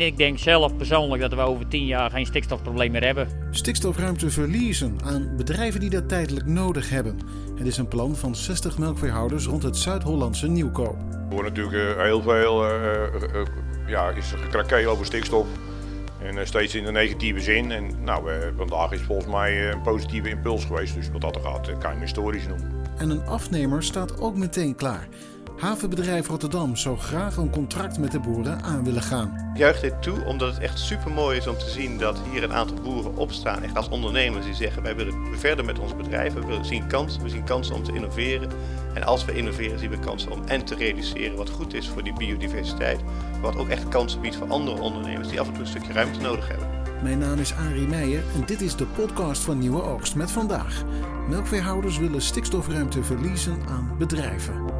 Ik denk zelf persoonlijk dat we over tien jaar geen stikstofprobleem meer hebben. Stikstofruimte verliezen aan bedrijven die dat tijdelijk nodig hebben. Het is een plan van 60 melkveehouders rond het Zuid-Hollandse Nieuwkoop. Er wordt natuurlijk uh, heel veel uh, uh, ja, is gekrakeel over stikstof. En steeds in de negatieve zin. En nou, vandaag is volgens mij een positieve impuls geweest. Dus wat dat er gaat, kan je hem historisch noemen. En een afnemer staat ook meteen klaar. Havenbedrijf Rotterdam zou graag een contract met de boeren aan willen gaan. Ik juich dit toe omdat het echt super mooi is om te zien dat hier een aantal boeren opstaan, echt als ondernemers die zeggen wij willen verder met ons bedrijf, we zien kansen, we zien kansen om te innoveren. En als we innoveren zien we kansen om en te reduceren wat goed is voor die biodiversiteit, wat ook echt kansen biedt voor andere ondernemers die af en toe een stukje ruimte nodig hebben. Mijn naam is Arie Meijer en dit is de podcast van Nieuwe Oogst met vandaag. Melkveehouders willen stikstofruimte verliezen aan bedrijven.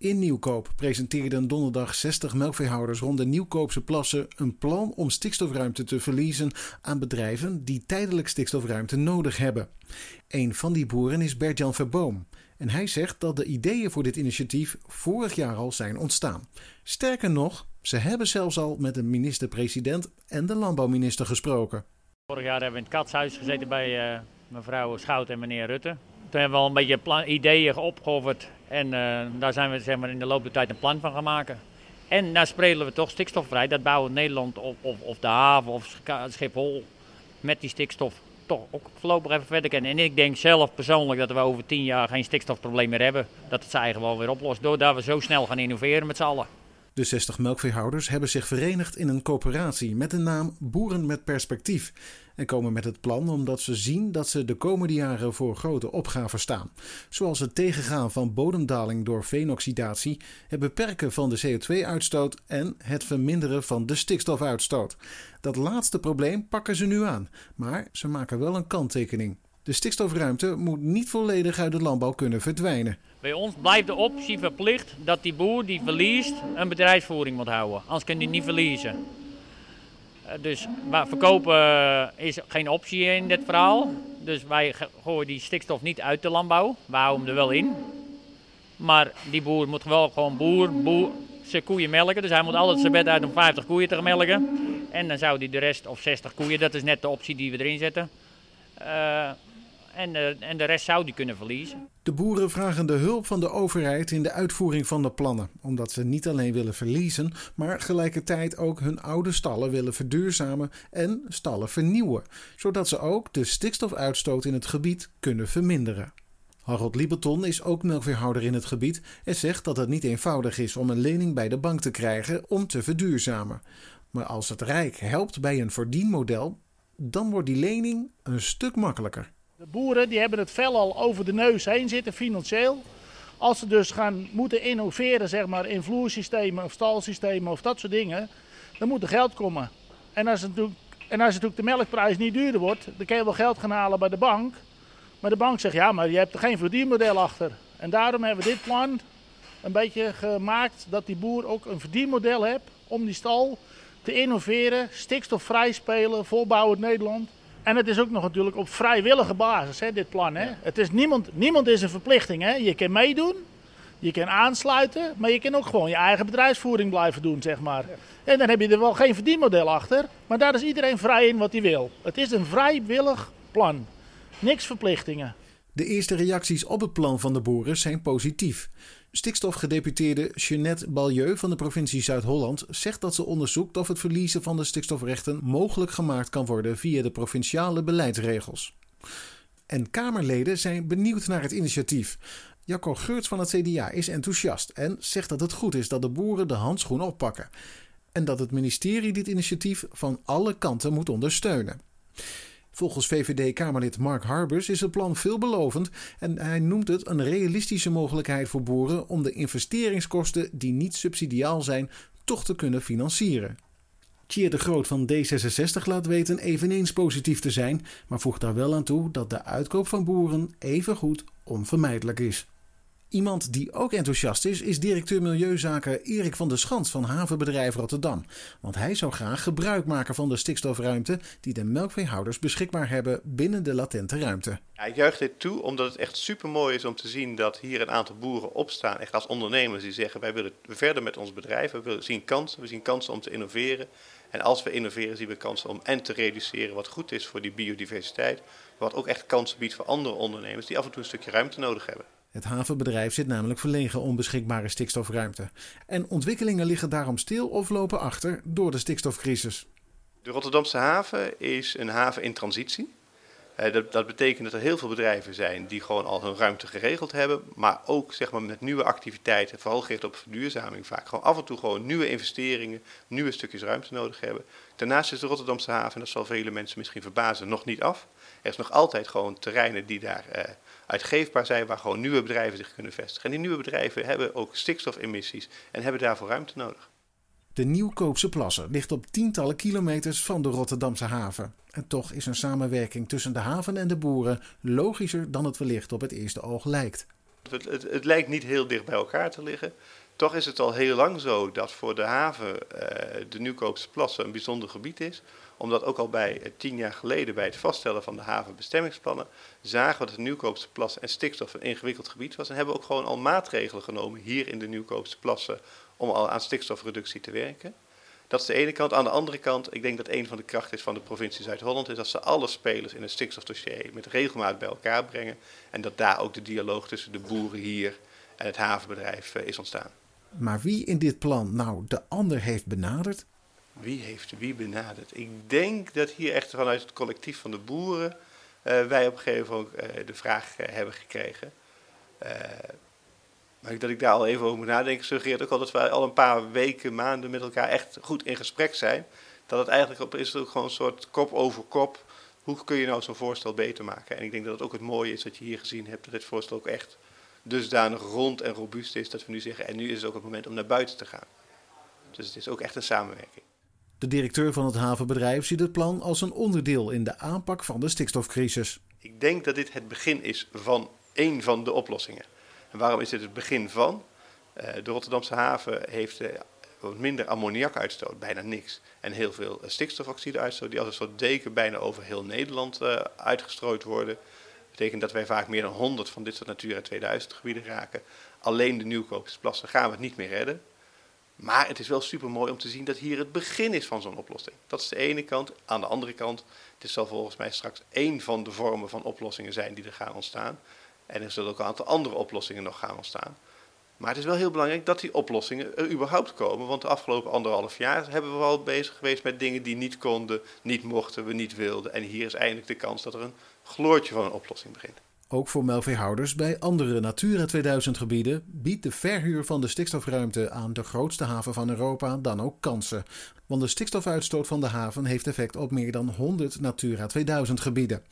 In Nieuwkoop presenteerden donderdag 60 melkveehouders rond de Nieuwkoopse plassen een plan om stikstofruimte te verliezen aan bedrijven die tijdelijk stikstofruimte nodig hebben. Een van die boeren is Bert-Jan Verboom. En hij zegt dat de ideeën voor dit initiatief vorig jaar al zijn ontstaan. Sterker nog, ze hebben zelfs al met de minister-president en de landbouwminister gesproken. Vorig jaar hebben we in het katshuis gezeten bij uh, mevrouw Schout en meneer Rutte. Toen hebben we al een beetje ideeën opgeofferd en uh, daar zijn we zeg maar, in de loop der tijd een plan van gaan maken. En daar spreken we toch stikstofvrij. Dat bouwen Nederland of, of, of de haven of Schiphol met die stikstof toch ook voorlopig even verder kennen. En ik denk zelf persoonlijk dat we over tien jaar geen stikstofprobleem meer hebben. Dat het zich eigenlijk wel weer oplost doordat we zo snel gaan innoveren met z'n allen. De 60 melkveehouders hebben zich verenigd in een coöperatie met de naam Boeren met Perspectief. En komen met het plan omdat ze zien dat ze de komende jaren voor grote opgaven staan. Zoals het tegengaan van bodemdaling door veenoxidatie, het beperken van de CO2-uitstoot en het verminderen van de stikstofuitstoot. Dat laatste probleem pakken ze nu aan, maar ze maken wel een kanttekening. De stikstofruimte moet niet volledig uit de landbouw kunnen verdwijnen. Bij ons blijft de optie verplicht dat die boer die verliest een bedrijfsvoering moet houden. Anders kan hij niet verliezen. Eh, dus verkopen eh, is geen optie in dit verhaal. Dus wij gooien die stikstof niet uit de landbouw. We houden hem er wel in. Maar die boer moet wel gewoon boer, boer zijn koeien melken. Dus hij moet altijd zijn bed uit om 50 koeien te melken. En dan zou hij de rest, of 60 koeien, dat is net de optie die we erin zetten. Uh, en de, en de rest zou die kunnen verliezen. De boeren vragen de hulp van de overheid in de uitvoering van de plannen, omdat ze niet alleen willen verliezen, maar gelijkertijd ook hun oude stallen willen verduurzamen en stallen vernieuwen, zodat ze ook de stikstofuitstoot in het gebied kunnen verminderen. Harold Lieberton is ook melkveehouder in het gebied en zegt dat het niet eenvoudig is om een lening bij de bank te krijgen om te verduurzamen. Maar als het Rijk helpt bij een verdienmodel, dan wordt die lening een stuk makkelijker. De boeren die hebben het vel al over de neus heen zitten financieel. Als ze dus gaan moeten innoveren zeg maar, in vloersystemen of stalsystemen of dat soort dingen, dan moet er geld komen. En als, het en als natuurlijk de melkprijs niet duurder wordt, dan kun je wel geld gaan halen bij de bank. Maar de bank zegt ja, maar je hebt er geen verdienmodel achter. En daarom hebben we dit plan een beetje gemaakt dat die boer ook een verdienmodel heeft om die stal te innoveren, stikstofvrij spelen, volbouwend Nederland. En het is ook nog natuurlijk op vrijwillige basis, hè, dit plan. Hè. Het is niemand, niemand is een verplichting. Hè. Je kan meedoen, je kan aansluiten, maar je kan ook gewoon je eigen bedrijfsvoering blijven doen, zeg maar. En dan heb je er wel geen verdienmodel achter, maar daar is iedereen vrij in wat hij wil. Het is een vrijwillig plan. Niks verplichtingen. De eerste reacties op het plan van de boeren zijn positief. Stikstofgedeputeerde Jeanette Balieu van de provincie Zuid-Holland zegt dat ze onderzoekt of het verliezen van de stikstofrechten mogelijk gemaakt kan worden via de provinciale beleidsregels. En Kamerleden zijn benieuwd naar het initiatief. Jacco Geurts van het CDA is enthousiast en zegt dat het goed is dat de boeren de handschoen oppakken. En dat het ministerie dit initiatief van alle kanten moet ondersteunen. Volgens VVD-Kamerlid Mark Harbers is het plan veelbelovend en hij noemt het een realistische mogelijkheid voor boeren om de investeringskosten die niet subsidiaal zijn toch te kunnen financieren. Tjeer de Groot van D66 laat weten eveneens positief te zijn, maar voegt daar wel aan toe dat de uitkoop van boeren evengoed onvermijdelijk is. Iemand die ook enthousiast is, is directeur Milieuzaken Erik van der Schans van Havenbedrijf Rotterdam. Want hij zou graag gebruik maken van de stikstofruimte die de melkveehouders beschikbaar hebben binnen de latente ruimte. Ja, ik juich dit toe omdat het echt super mooi is om te zien dat hier een aantal boeren opstaan, echt als ondernemers die zeggen wij willen verder met ons bedrijf, we willen zien kansen, we zien kansen om te innoveren. En als we innoveren zien we kansen om en te reduceren wat goed is voor die biodiversiteit, wat ook echt kansen biedt voor andere ondernemers die af en toe een stukje ruimte nodig hebben. Het havenbedrijf zit namelijk verlegen om beschikbare stikstofruimte. En ontwikkelingen liggen daarom stil of lopen achter door de stikstofcrisis. De Rotterdamse haven is een haven in transitie. Eh, dat, dat, betekent dat er heel veel bedrijven zijn die gewoon al hun ruimte geregeld hebben, maar ook zeg maar, met nieuwe activiteiten, vooral gericht op verduurzaming vaak, gewoon af en toe gewoon nieuwe investeringen, nieuwe stukjes ruimte nodig hebben. Daarnaast is de Rotterdamse haven, en dat zal vele mensen misschien verbazen, nog niet af. Er is nog altijd gewoon terreinen die daar eh, uitgeefbaar zijn, waar gewoon nieuwe bedrijven zich kunnen vestigen. En die nieuwe bedrijven hebben ook stikstofemissies en hebben daarvoor ruimte nodig. De Nieuwkoopse Plassen ligt op tientallen kilometers van de Rotterdamse haven. En toch is een samenwerking tussen de haven en de boeren logischer dan het wellicht op het eerste oog lijkt. Het, het, het lijkt niet heel dicht bij elkaar te liggen. Toch is het al heel lang zo dat voor de haven eh, de Nieuwkoopse Plassen een bijzonder gebied is omdat ook al bij eh, tien jaar geleden bij het vaststellen van de havenbestemmingsplannen zagen we dat de Nieuwkoopse plassen en stikstof een ingewikkeld gebied was. En hebben we ook gewoon al maatregelen genomen hier in de Nieuwkoopse plassen om al aan stikstofreductie te werken. Dat is de ene kant. Aan de andere kant, ik denk dat een van de krachten is van de provincie Zuid-Holland, is dat ze alle spelers in het stikstofdossier met regelmaat bij elkaar brengen. En dat daar ook de dialoog tussen de boeren hier en het havenbedrijf eh, is ontstaan. Maar wie in dit plan nou de ander heeft benaderd, wie heeft wie benaderd? Ik denk dat hier echt vanuit het collectief van de boeren uh, wij op een gegeven moment uh, de vraag uh, hebben gekregen. maar dat ik daar al even over moet nadenken, suggereert ook al dat wij al een paar weken, maanden met elkaar echt goed in gesprek zijn. Dat het eigenlijk op, is ook gewoon een soort kop over kop. Hoe kun je nou zo'n voorstel beter maken? En ik denk dat het ook het mooie is dat je hier gezien hebt dat dit voorstel ook echt dusdanig rond en robuust is dat we nu zeggen, en nu is het ook het moment om naar buiten te gaan. Dus het is ook echt een samenwerking. De directeur van het havenbedrijf ziet het plan als een onderdeel in de aanpak van de stikstofcrisis. Ik denk dat dit het begin is van één van de oplossingen. En waarom is dit het begin van? Uh, de Rotterdamse haven heeft uh, wat minder ammoniakuitstoot, bijna niks. En heel veel uh, stikstofoxide-uitstoot, die als een soort deken bijna over heel Nederland uitgestrooid worden. Dat betekent dat wij vaak meer dan 100 van dit soort Natura 2000 gebieden raken. Alleen de Nieuwkoopse plassen gaan we het niet meer redden. Maar het is wel super mooi om te zien dat hier het begin is van zo'n oplossing. Dat is de ene kant. Aan de andere kant, het zal volgens mij straks één van de vormen van oplossingen zijn die er gaan ontstaan. En er zullen ook een aantal andere oplossingen nog gaan ontstaan. Maar het is wel heel belangrijk dat die oplossingen er überhaupt komen. Want de afgelopen anderhalf jaar hebben we al bezig geweest met dingen die niet konden, niet mochten, we niet wilden. En hier is eindelijk de kans dat er een gloortje van een oplossing begint. Ook voor melkveehouders bij andere Natura 2000 gebieden biedt de verhuur van de stikstofruimte aan de grootste haven van Europa dan ook kansen. Want de stikstofuitstoot van de haven heeft effect op meer dan 100 Natura 2000 gebieden.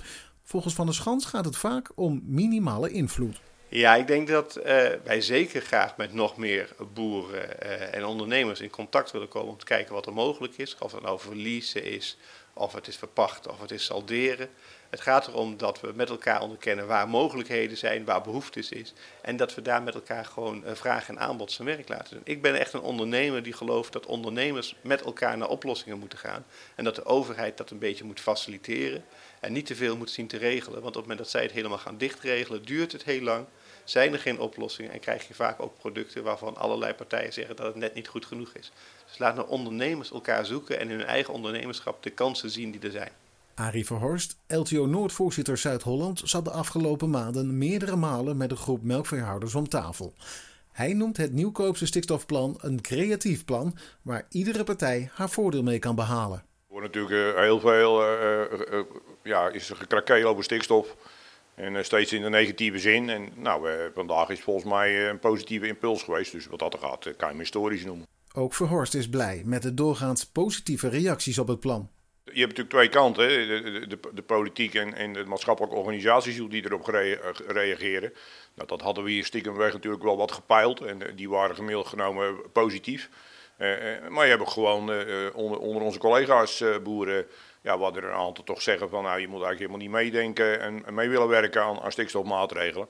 Volgens Van der Schans gaat het vaak om minimale invloed. Ja, ik denk dat uh, wij zeker graag met nog meer boeren uh, en ondernemers in contact willen komen om te kijken wat er mogelijk is. Of het nou verliezen is, of het is verpachten, of het is salderen. Het gaat erom dat we met elkaar onderkennen waar mogelijkheden zijn, waar behoeftes is. En dat we daar met elkaar gewoon uh, vraag en aanbod zijn werk laten doen. Ik ben echt een ondernemer die gelooft dat ondernemers met elkaar naar oplossingen moeten gaan. En dat de overheid dat een beetje moet faciliteren. En niet te veel moet zien te regelen. Want op het moment dat zij het helemaal gaan dichtregelen, duurt het heel lang. Zijn er geen oplossingen en krijg je vaak ook producten waarvan allerlei partijen zeggen dat het net niet goed genoeg is. Dus laat nou ondernemers elkaar zoeken en in hun eigen ondernemerschap de kansen zien die er zijn. Arie Verhorst, LTO Noordvoorzitter Zuid-Holland, zat de afgelopen maanden meerdere malen met een groep melkveehouders om tafel. Hij noemt het nieuwkoopse stikstofplan een creatief plan waar iedere partij haar voordeel mee kan behalen. Er wordt natuurlijk uh, heel veel uh, uh, ja, is er gekrakeel over stikstof. En steeds in de negatieve zin. En nou, vandaag is volgens mij een positieve impuls geweest. Dus wat dat er gaat, kan je hem historisch noemen. Ook Verhorst is blij met de doorgaans positieve reacties op het plan. Je hebt natuurlijk twee kanten, de, de, de, politiek en, en, de maatschappelijke organisaties die erop reageren. Nou, dat hadden we hier stiekem weg natuurlijk wel wat gepeild en die waren gemiddeld genomen positief. Uh, maar je hebt gewoon uh, onder, onder, onze collega's boeren, ja, wat er een aantal toch zeggen van nou, je moet eigenlijk helemaal niet meedenken en, mee willen werken aan, aan stikstofmaatregelen.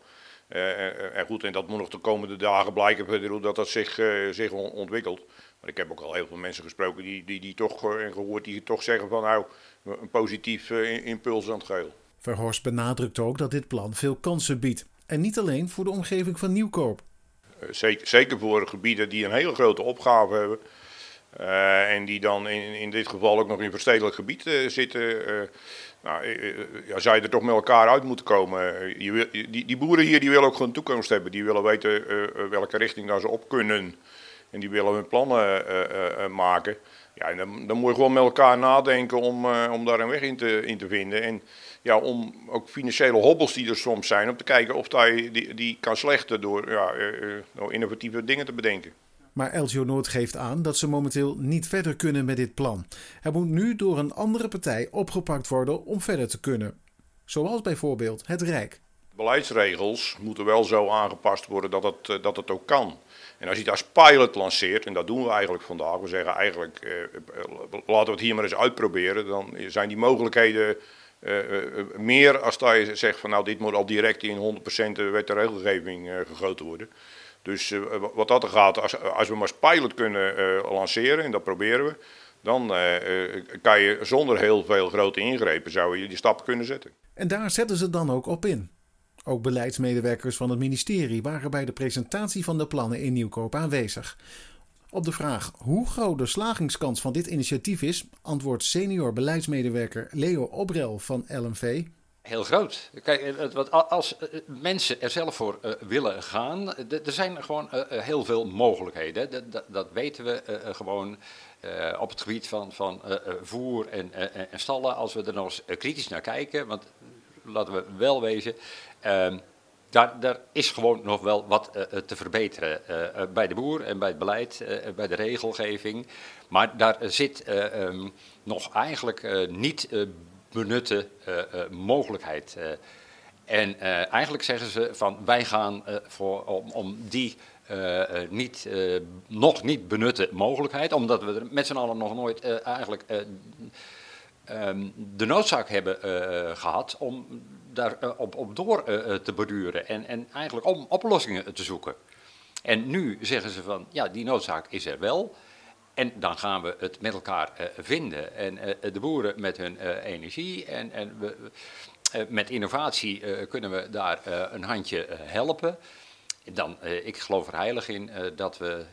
en goed, en dat moet nog de komende dagen blijken hoe dat dat zich, zich ontwikkelt. Maar ik heb ook al heel veel mensen gesproken die, die, die toch, en gehoord die toch zeggen van nou, een positief impuls aan het geheel. Verhorst benadrukt ook dat dit plan veel kansen biedt. En niet alleen voor de omgeving van Nieuwkoop. Zeker, zeker voor gebieden die een hele grote opgave hebben. Uh, en die dan in, in dit geval ook nog in verstedelijk gebied uh, zitten. Uh, nou, ja, zou je er toch met elkaar uit moeten komen. Je die, die, boeren hier die willen ook gewoon toekomst hebben. Die willen weten welke richting daar ze op kunnen. En die willen hun plannen maken. Ja, en dan, dan, moet je gewoon met elkaar nadenken om, om daar een weg in te, in te vinden. En ja, om ook financiële hobbels die er soms zijn, om te kijken of je die, die kan slechten door, ja, door innovatieve dingen te bedenken. Maar Elgio Noord geeft aan dat ze momenteel niet verder kunnen met dit plan. Het moet nu door een andere partij opgepakt worden om verder te kunnen. Zoals bijvoorbeeld het Rijk. Beleidsregels moeten wel zo aangepast worden dat het, eh, dat het ook kan. En als je het als pilot lanceert, en dat doen we eigenlijk vandaag, we zeggen eigenlijk eh, eh laten we het hier maar eens uitproberen, dan zijn die mogelijkheden uh, meer als dat je zegt van nou dit moet al direct in 100% wet en regelgeving gegoten worden. Dus wat dat er gaat, als, als we maar als pilot kunnen lanceren, en dat proberen we, dan kan je zonder heel veel grote ingrepen zou je die stappen kunnen zetten. En daar zetten ze dan ook op in. Ook beleidsmedewerkers van het ministerie waren bij de presentatie van de plannen in Nieuwkoop aanwezig. Op de vraag hoe groot de slagingskans van dit initiatief is, antwoordt senior beleidsmedewerker Leo Obrel van LMV heel groot. Kijk, wat, als eh, mensen er zelf voor willen gaan, er zijn gewoon heel veel mogelijkheden. Dat, weten we gewoon op het gebied van, van voer en, en, stallen. Als we er nog eens kritisch naar kijken, want laten we wel wezen, ehm, daar, is gewoon nog wel wat te verbeteren bij de boer en bij het beleid, bij de regelgeving. Maar daar zit um, nog eigenlijk niet benutte mogelijkheid. En eigenlijk zeggen ze van wij gaan voor, om, om die niet, nog niet benutte mogelijkheid, omdat we er met z'n allen nog nooit eigenlijk um, de noodzaak hebben gehad om daar op, op door te borduren en, en eigenlijk om oplossingen te zoeken. En nu zeggen ze van ja, die noodzaak is er wel. En dan gaan we het met elkaar vinden. En de boeren met hun energie en, en we, met innovatie kunnen we daar een handje helpen. Dan, ik geloof er heilig in dat we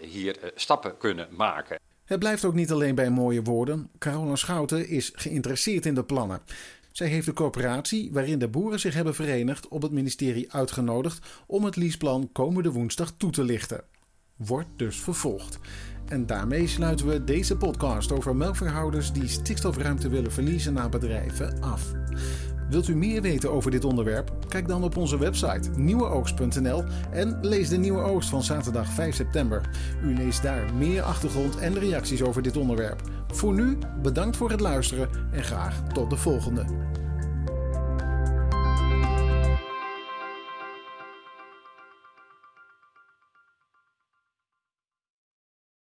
hier stappen kunnen maken. Het blijft ook niet alleen bij mooie woorden. Carola Schouten is geïnteresseerd in de plannen. Zij heeft de coöperatie waarin de boeren zich hebben verenigd op het ministerie uitgenodigd om het leaseplan komende woensdag toe te lichten wordt dus vervolgd. En daarmee sluiten we deze podcast over melkverhouders die stikstofruimte willen verliezen naar bedrijven af. Wilt u meer weten over dit onderwerp? Kijk dan op onze website nieuweoogst.nl en lees de Nieuwe Oogst van zaterdag 5 september. U leest daar meer achtergrond en reacties over dit onderwerp. Voor nu, bedankt voor het luisteren en graag tot de volgende.